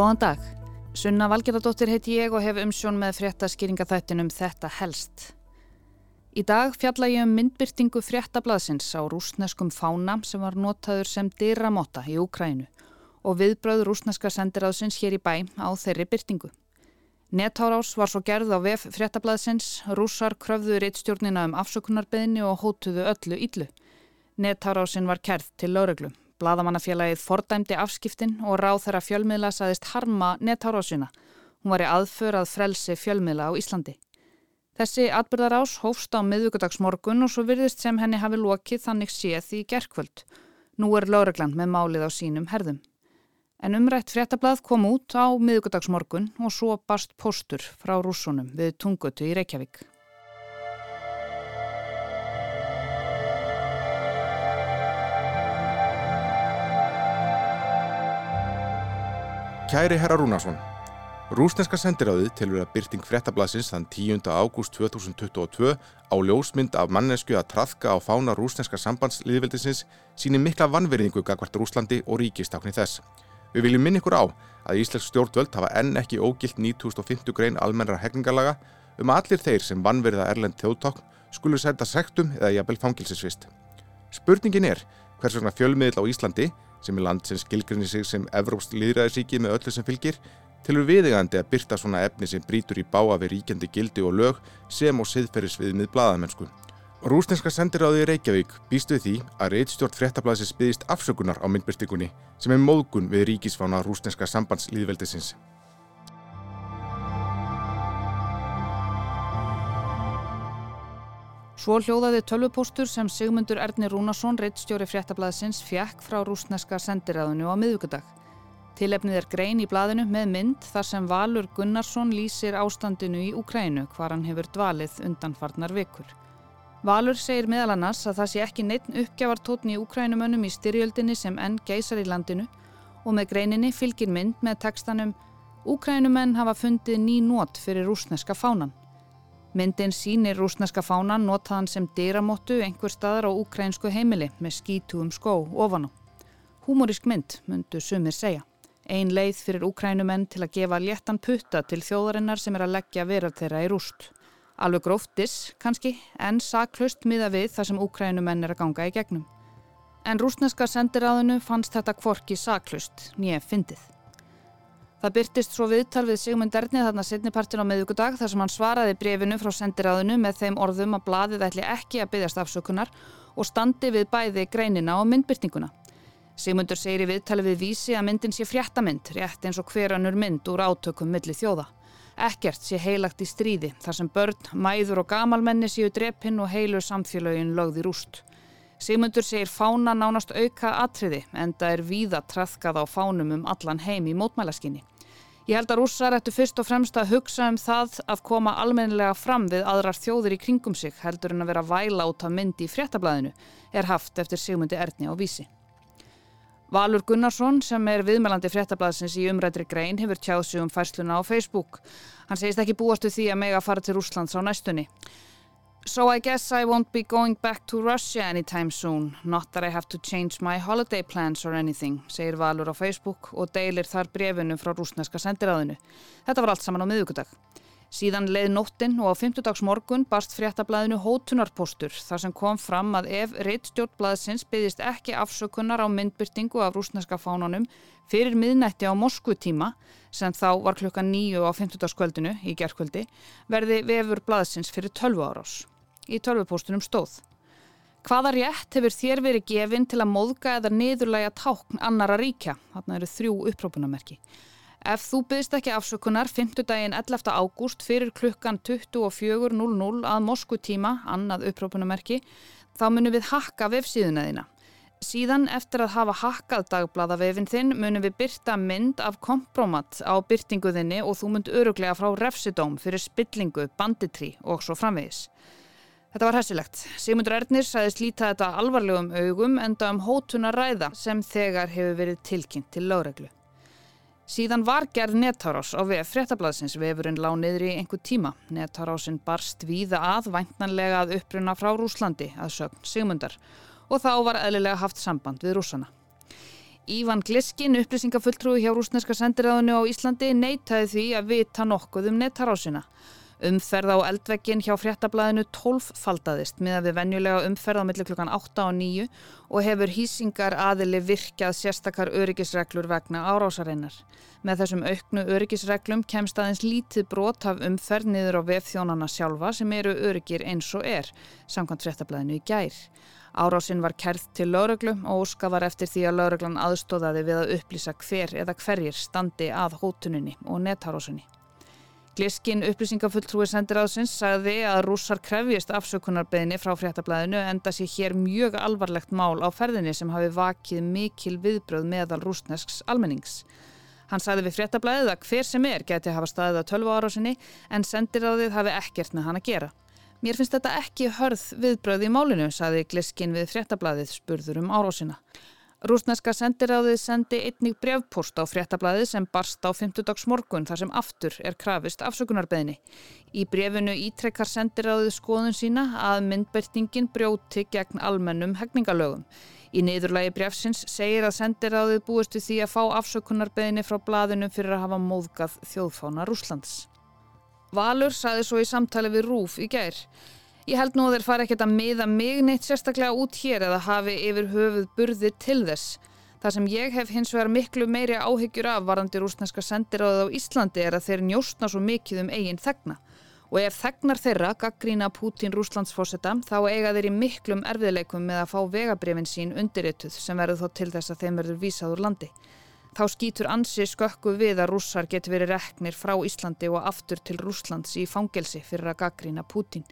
Góðan dag. Sunna Valgerðardóttir heiti ég og hef umsjón með fréttaskýringaþættinum Þetta helst. Í dag fjalla ég um myndbyrtingu fréttablaðsins á rúsneskum fána sem var notaður sem dyrramotta í Úkrænu og viðbröð rúsneska sendiráðsins hér í bæ á þeirri byrtingu. Netárás var svo gerð á VF fréttablaðsins, rússar kröfðu reittstjórnina um afsökunarbeðni og hótuðu öllu íllu. Netárásin var kerð til lauruglum. Blaðamannafélagið fordæmdi afskiptin og ráð þeirra fjölmiðla saðist harma netárásina. Hún var í aðför að frelsi fjölmiðla á Íslandi. Þessi atbyrðarás hófst á miðvíkudagsmorgun og svo virðist sem henni hafi lokið þannig séð í gerkvöld. Nú er lauruglan með málið á sínum herðum. En umrætt fréttablað kom út á miðvíkudagsmorgun og svo barst postur frá rúsunum við tungutu í Reykjavík. Kæri herra Rúnarsson, Rúsneska sendiráðið tilur að byrting frettablasins þann 10. ágúst 2022 á ljósmynd af mannesku að trafka á fána rúsneska sambandsliðveldisins síni mikla vannverðingu gagvart Rúslandi og ríkistákni þess. Við viljum minna ykkur á að Íslensk stjórnvöld hafa enn ekki ógilt 9050 grein almennara hegningarlaga um að allir þeir sem vannverða erlend þjóðtákn skulur senda sektum eða jafnvel fangilsisvist. Spurningin er hvers vegna fjölmiðl á Íslandi sem er land sem skilgrinni sig sem Evrópst líðræðisíki með öllu sem fylgir, tilur viðegandi að byrta svona efni sem brítur í báa við ríkjandi gildi og lög sem og siðferðisvið með bladamennsku. Rúsneska sendiráði í Reykjavík býstu því að reittstjórn fréttablaðsins byggist afsökunar á myndbyrtingunni sem er móðgun við ríkisfána rúsneska sambandslíðveldisins. Svo hljóðaði tölvupóstur sem Sigmundur Ernir Rúnarsson, reittstjóri fréttablaðsins, fjekk frá rúsneska sendiræðinu á miðugudag. Tilefnið er grein í blaðinu með mynd þar sem Valur Gunnarsson lýsir ástandinu í Ukrænu hvar hann hefur dvalið undanfarnar vikur. Valur segir meðal annars að það sé ekki neitt uppgjafartótni í Ukrænumönnum í styrjöldinni sem enn geysar í landinu og með greininni fylgir mynd með textanum Ukrænumenn hafa fundið ný nót fyrir rúsneska fánan. Myndin sínir rúsneska fánan notaðan sem dyramottu einhver staðar á ukrænsku heimili með skítugum skó ofan á. Húmorísk mynd, myndu sumir segja. Ein leið fyrir ukrænumenn til að gefa léttan putta til þjóðarinnar sem er að leggja verað þeirra í rúst. Alveg gróftis, kannski, en saklust miða við þar sem ukrænumenn er að ganga í gegnum. En rúsneska sendiráðinu fannst þetta kvorki saklust, nýja fyndið. Það byrtist svo viðtal við Sigmund Ernið þarna setnipartin á meðugudag þar sem hann svaraði brefinu frá sendiráðinu með þeim orðum að bladið ætli ekki að byggjast afsökunar og standi við bæði greinina og myndbyrtinguna. Sigmundur segir í viðtali við vísi að myndin sé fréttamind, rétt eins og hverjanur mynd úr átökum milli þjóða. Ekkert sé heilagt í stríði þar sem börn, mæður og gamalmenni séu drepinn og heilu samfélögin lögði rúst. Sigmundur segir fána nánast auka atriði en það er víða trafkað á fánum um allan heim í mótmælaskinni. Ég held að rússar ættu fyrst og fremst að hugsa um það að koma almennilega fram við aðrar þjóðir í kringum sig heldur en að vera væla út af myndi í fréttablaðinu er haft eftir Sigmundi Erni á vísi. Valur Gunnarsson sem er viðmælandi fréttablaðsins í umrættri grein hefur tjáð sig um færsluna á Facebook. Hann segist ekki búastu því að mega fara til Rúslands á næstunni. So I guess I won't be going back to Russia anytime soon, not that I have to change my holiday plans or anything, segir Valur á Facebook og deilir þar brefinu frá rúsneska sendiráðinu. Þetta var allt saman á miðugudag. Síðan leið nóttinn og á 50 dags morgun barst fréttablaðinu hótunarpostur þar sem kom fram að ef reittstjórnblaðsins byggðist ekki afsökunar á myndbyrtingu af rúsneska fánunum fyrir miðnætti á Moskvutíma sem þá var klukka nýju á 50 dagskvöldinu í gerðkvöldi verði vefur blaðsins fyrir 12 árás í tölvupóstunum stóð. Hvaða rétt hefur þér verið gefinn til að móðga eða niðurlæga tákn annara ríkja? Þarna eru þrjú upprópunamerki. Ef þú byggst ekki afsökunar 5. daginn 11. ágúst fyrir klukkan 24.00 að Moskvu tíma, annað upprópunamerki, þá munum við hakka vefsíðuna þína. Síðan eftir að hafa hakkað dagbladavefin þinn munum við byrta mynd af kompromat á byrtinguðinni og þú mynd öruglega frá refsidóm fyrir spillingu, banditrí og svo framvegis. Þetta var hæsilegt. Sigmundur Ernir sæðist líta þetta alvarlegum augum enda um hótuna ræða sem þegar hefur verið tilkynnt til lágreglu. Síðan var gerð nettárás á VF fréttablaðsins vefurinn lág niður í einhver tíma. Nettárásin barst víða að væntanlega að uppruna frá Rúslandi að sögn Sigmundar og þá var eðlilega haft samband við rúsana. Ívan Gliskin, upplýsingafulltrúi hjá rúsneska sendiræðinu á Íslandi, neytaði því að vita nokkuð um netarásina. Umferð á eldvekkin hjá fréttablaðinu 12 faldaðist með að við venjulega umferð á millir klukkan 8 og 9 og hefur hýsingar aðili virkjað sérstakar öryggisreglur vegna árásarinnar. Með þessum auknu öryggisreglum kemst aðeins lítið brot af umferð niður á vefþjónana sjálfa sem eru öryggir eins og er, samkvæmt fréttablaðinu í gær. Árásinn var kerð til lauruglu og óska var eftir því að lauruglan aðstóðaði við að upplýsa hver eða hverjir standi að hótuninni og netárásunni. Gliskin upplýsingafulltrúi sendiráðsins sagði að rússar krefjist afsökunarbeginni frá fréttablaðinu enda sé hér mjög alvarlegt mál á ferðinni sem hafi vakið mikil viðbröð meðal rúsnesks almennings. Hann sagði við fréttablaðið að hver sem er geti hafa staðið á 12 ára sinni en sendiráðið hafi ekkert með hann að gera. Mér finnst þetta ekki hörð viðbröð í málinu, sagði Gliskin við fréttablaðið spurður um árásina. Rúsneska sendiráðið sendi einnig brevpost á fréttablaðið sem barst á 50 dags morgun þar sem aftur er krafist afsökunarbeðni. Í brefinu ítrekkar sendiráðið skoðun sína að myndbertingin brjóti gegn almennum hegningalögum. Í niðurlagi brefsins segir að sendiráðið búist við því að fá afsökunarbeðni frá blaðinu fyrir að hafa móðgað þjóðfána Rúslands. Valur saði svo í samtali við Rúf í gær. Ég held nú að þeir fara ekkert að miða mig neitt sérstaklega út hér eða hafi yfir höfuð burði til þess. Það sem ég hef hins vegar miklu meiri áhyggjur af varandi rúsneska sendiráðið á Íslandi er að þeir njóstna svo mikið um eigin þegna. Og ef þegnar þeirra gaggrína Pútín Rúslandsfósetta þá eiga þeir í miklum erfiðleikum með að fá vegabrefin sín undirrituð sem verður þó til þess að þeim verður vísað úr landi. Þá skýtur ansi skökku við að rússar getur verið reknir frá Íslandi og aftur til Rúslands í fangelsi fyrir að gaggrína Pútín.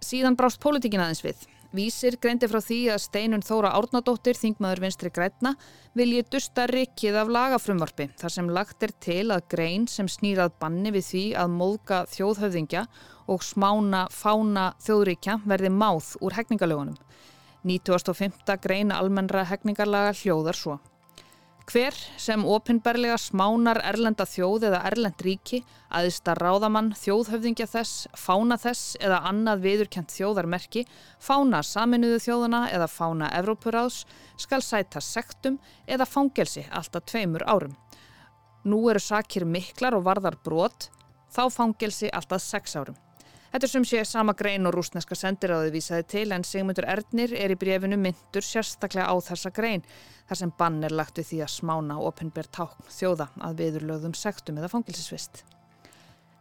Síðan brást pólitíkin aðeins við. Vísir greindi frá því að Steinun Þóra Árnadóttir, þingmaður vinstri grætna, vilji dusta rikið af lagafrumvarfi þar sem lagt er til að grein sem snýrað banni við því að móðka þjóðhöfðingja og smána fána þjóðríkja verði máð úr hegningalögunum. 1905. greina almennra hegningarlaga hljóðar svo. Hver sem ofinberlega smánar erlenda þjóð eða erlend ríki, aðista ráðamann, þjóðhöfðingja þess, fána þess eða annað viðurkjent þjóðarmerki, fána saminuðu þjóðuna eða fána Evrópuráðs, skal sæta sektum eða fangelsi alltaf tveimur árum. Nú eru sakir miklar og varðar brot, þá fangelsi alltaf sex árum. Þetta sem sé sama grein og rúsneska sendiráði vísaði til en Sigmundur Erdnir er í brefinu myndur sérstaklega á þessa grein þar sem bann er lagt við því að smána ofinber tákn þjóða að viðurlögðum sektum eða fangilsisvist.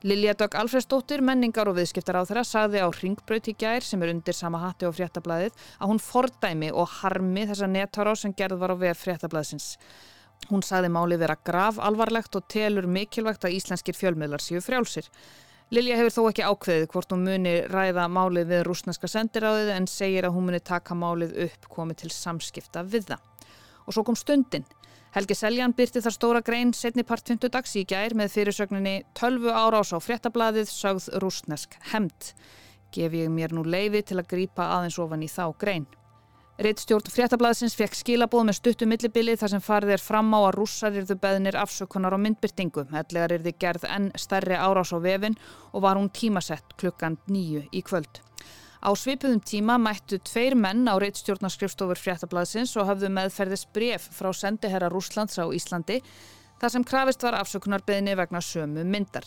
Lilja Dögg Alfredsdóttir, menningar og viðskiptar á þeirra, sagði á Ringbraut í gær sem er undir sama hatti á fréttablaðið að hún fordæmi og harmi þessa nettará sem gerð var á vef fréttablaðsins. Hún sagði máli vera grav alvarlegt og telur mikilvægt að íslenskir fjölmiðlar séu frjálsir. Lilja hefur þó ekki ákveðið hvort hún muni ræða málið við rúsneska sendiráðið en segir að hún muni taka málið upp komið til samskipta við það. Og svo kom stundin. Helgi Seljan byrti þar stóra grein setni part 20 dags í gær með fyrirsögninni 12 ára ás á fréttablaðið sögð rúsnesk hemmt. Gef ég mér nú leiði til að grýpa aðeins ofan í þá grein. Reittstjórn fréttablaðsins fekk skilabóð með stuttu millibili þar sem farið er fram á að rússar yrðu beðnir afsökunar á myndbyrtingu. Ætlegar yrði gerð enn stærri árás á vefin og var hún tímasett klukkan nýju í kvöld. Á svipuðum tíma mættu tveir menn á reittstjórnarskrifstofur fréttablaðsins og hafðu meðferðis bref frá sendiherra Rúslands á Íslandi þar sem krafist var afsökunarbeðni vegna sömu myndar.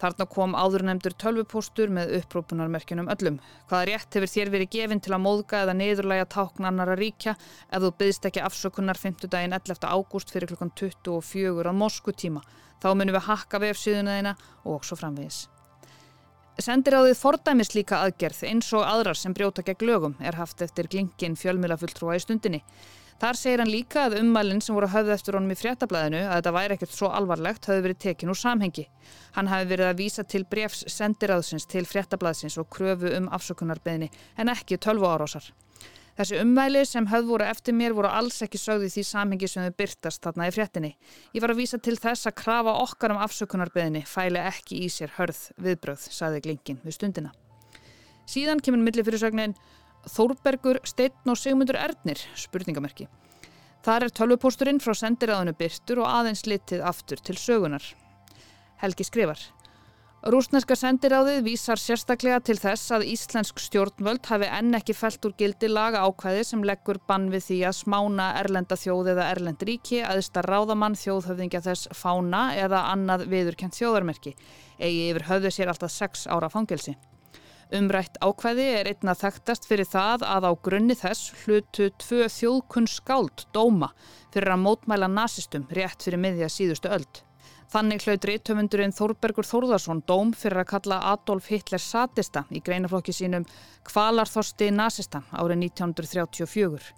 Þarna kom áðurnemdur tölvupóstur með upprópunarmerkjunum öllum. Hvaða rétt hefur þér verið gefinn til að móðga eða niðurlæga tákn annara ríkja ef þú byggðist ekki afsökunar 5. daginn 11. ágúst fyrir klukkan 24 á Mosku tíma. Þá munum við hakka vefsíðuna þeina og svo framvegis. Sendir á því fordæmis líka aðgerð eins og aðrar sem brjóta gegn lögum er haft eftir glingin fjölmilafulltrúa í stundinni. Þar segir hann líka að ummælinn sem voru höfð eftir honum í fréttablaðinu að þetta væri ekkert svo alvarlegt höfðu verið tekin úr samhengi. Hann hafi verið að vísa til brefs sendiráðsins til fréttablaðsins og kröfu um afsökunarbeðni en ekki 12 árásar. Þessi ummæli sem höfð voru eftir mér voru alls ekki sögði því samhengi sem þau byrtast þarna í fréttinni. Ég var að vísa til þess að krafa okkar um afsökunarbeðni fæli ekki í sér hörð viðbröð, saði Glingin við stundina. Síðan kemur millifyrirsögnin Þórbergur, Steinn og Sigmundur Ernir, spurningamerki. Þar er tölvupósturinn frá sendiræðinu byrtur og aðeins litið aftur til sögunar. Helgi skrifar. Rúsneska sendiráðið vísar sérstaklega til þess að íslensk stjórnvöld hafi enn ekki felt úr gildi laga ákvæði sem leggur bann við því að smána erlenda þjóð eða erlend ríki aðista ráðamann þjóðhöfðingja þess fána eða annað viðurkent þjóðarmerki, eigi yfir höfðu sér alltaf sex ára fangelsi. Umrætt ákvæði er einna þekktast fyrir það að á grunni þess hlutu tvö þjóðkunn skáld dóma fyrir að mótmæla nazistum rétt fyrir miðja síðustu öld. Þannig hlaut reytöfundurinn Þórbergur Þórðarsson dóm fyrir að kalla Adolf Hitler satista í greinaflokki sínum Kvalarþorsti nazista árið 1934.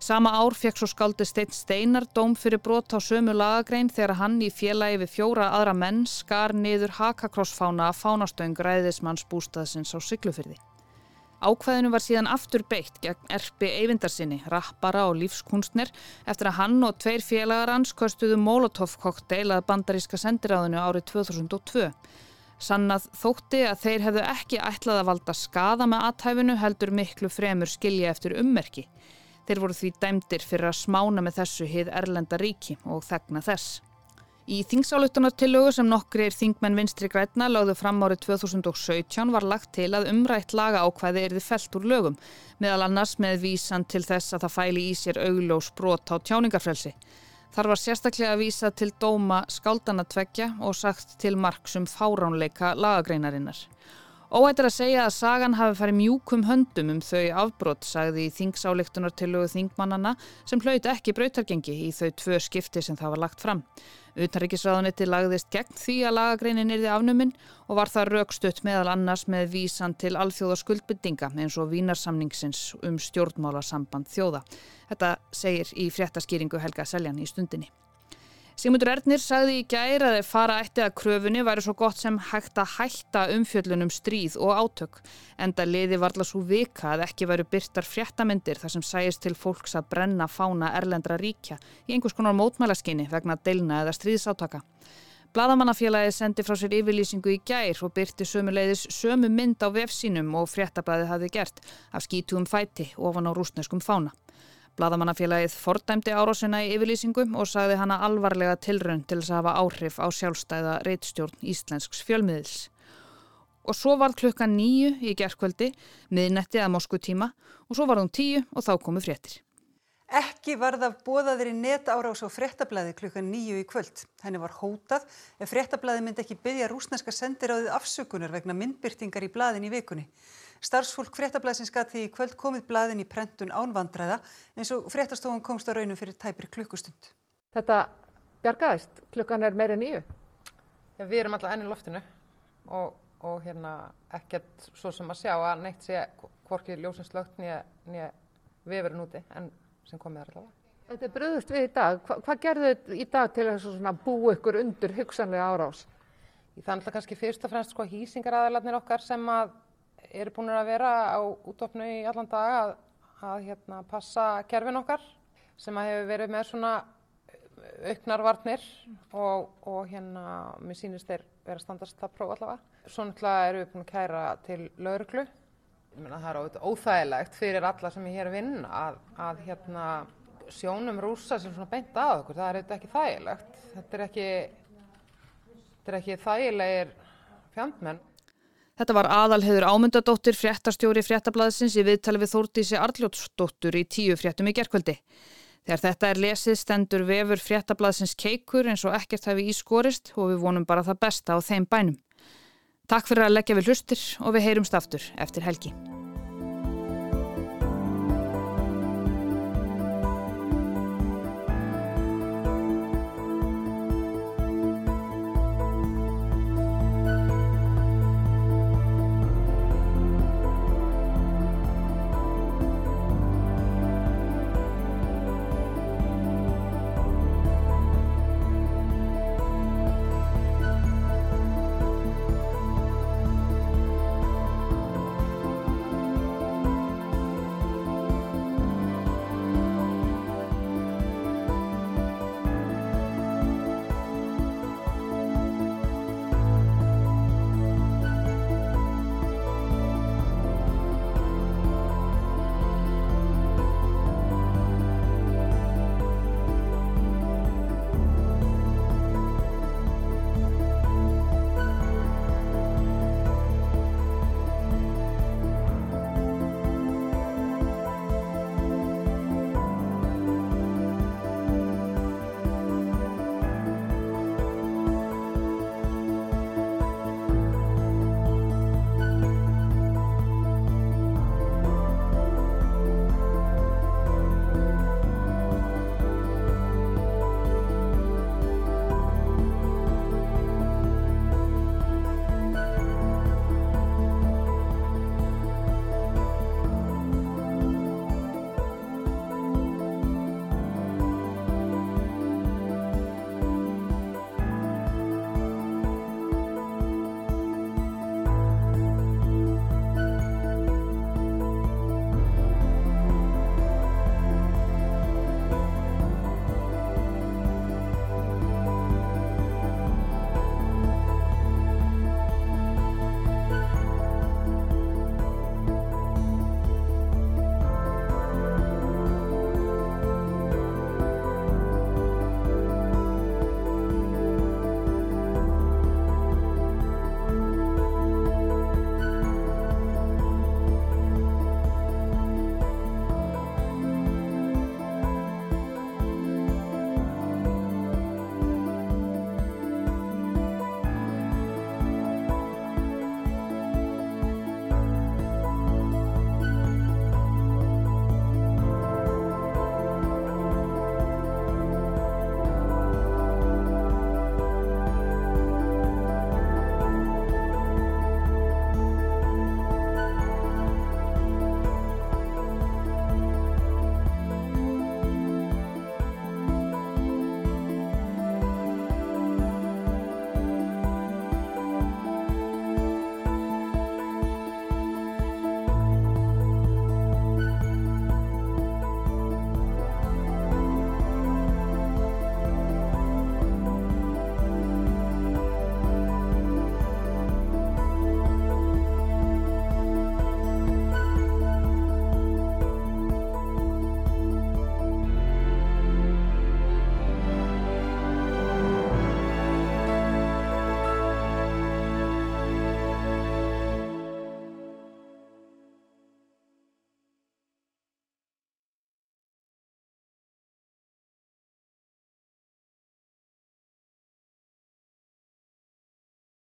Sama ár fekk svo skaldi Steinn Steinar dóm fyrir brot á sömu lagagrein þegar hann í félagi við fjóra aðra menn skar niður hakakrossfána að fánastöng ræðismanns bústaðsins á Siglufyrði. Ákvæðinu var síðan aftur beitt gegn erfi Eyvindarsinni, rappara og lífskunstner eftir að hann og tveir félagar hans kostuðu Molotov-kokteil að bandaríska sendiráðinu árið 2002. Sannað þótti að þeir hefðu ekki ætlað að valda skada með aðtæfinu heldur miklu fremur skilja eftir ummerki. Þeir voru því dæmdir fyrir að smána með þessu hið Erlenda ríki og þegna þess. Í þingsáluttunartillögu sem nokkri er þingmenn vinstri grætna láðu fram árið 2017 var lagt til að umrætt laga ákvæði erði felt úr lögum, meðal annars með vísan til þess að það fæli í sér auglós brot á tjáningarfrelsi. Þar var sérstaklega að vísa til dóma skáldana tveggja og sagt til marksum fáránleika lagagreinarinnar. Óhættir að segja að sagan hafi farið mjúkum höndum um þau afbrott, sagði í þingsáleiktunartilögu þingmannana sem hlauti ekki brautargengi í þau tvö skipti sem það var lagt fram. Utanrikisráðanetti lagðist gegn því að lagagreinin erði afnuminn og var það raukstutt meðal annars með vísan til alþjóðaskuldbyttinga eins og vínarsamningsins um stjórnmálasamband þjóða. Þetta segir í fréttaskýringu Helga Seljan í stundinni. Sigmundur Ernir sagði í gæri að fara eftir að kröfunni væri svo gott sem hægt að hætta umfjöllunum stríð og átök. Enda liði varla svo vika að ekki væru byrtar fréttamindir þar sem sæist til fólks að brenna fána erlendra ríkja í einhvers konar mótmælaskinni vegna deilna eða stríðsátaka. Bladamannafélagi sendi frá sér yfirlýsingu í gær og byrti sömuleiðis sömu mynd á vefsínum og fréttablaði hafði gert af skítugum fæti ofan á rúsneskum fána. Bladamannafélagið fordæmdi árásina í yfirlýsingu og sagði hana alvarlega tilrönd til þess að hafa áhrif á sjálfstæða reittstjórn Íslensks fjölmiðils. Og svo var klukkan nýju í gerðkvöldi, miðnetti að Moskú tíma og svo var hún tíu og þá komu fréttir. Ekki varð af bóðaðri net árás á fréttablaði klukkan nýju í kvöld. Henni var hótað ef fréttablaði myndi ekki byggja rúsneska sendiráðið afsökunar vegna myndbyrtingar í blaðin í vikunni. Starfsfólk fréttablaðsins gæti því kvöld komið blaðin í prentun ánvandræða eins og fréttastofan komst á raunum fyrir tæpir klukkustund. Þetta bjargaðist, klukkan er meira nýju. Já, við erum alltaf enn í loftinu og, og hérna ekkert svo sem að sjá að neitt sé hvorki ljósinslögt nýja vefurinn úti en sem komið er allavega. Þetta er bröðust við í dag. Hva, hvað gerðu þið í dag til að bú ykkur undir hugsanlega árás? Í þannig að kannski fyrst og fremst sko hýsingaraðalarnir okkar sem að eru búin að vera á útofnu í allan dag að, að hérna, passa kerfin okkar sem að hefur verið með svona auknarvarnir og, og hérna mér sýnist þeir vera að standast það próf allavega. Svo náttúrulega eru við búin að kæra til lauruglu. Ég meina það er óþægilegt fyrir alla sem er hér að vinna að, að hérna sjónum rúsa sem svona beint að okkur, það er eitthvað ekki þægilegt. Þetta er ekki, þetta er ekki þægilegir fjandmenn. Þetta var aðalheður ámyndadóttir fréttastjóri fréttablaðsins í viðtali við Þórtísi Arljótsdóttur í tíu fréttum í gerkvöldi. Þegar þetta er lesið stendur vefur fréttablaðsins keikur eins og ekkert hafi ískorist og við vonum bara það besta á þeim bænum. Takk fyrir að leggja við hlustir og við heyrumst aftur eftir helgi.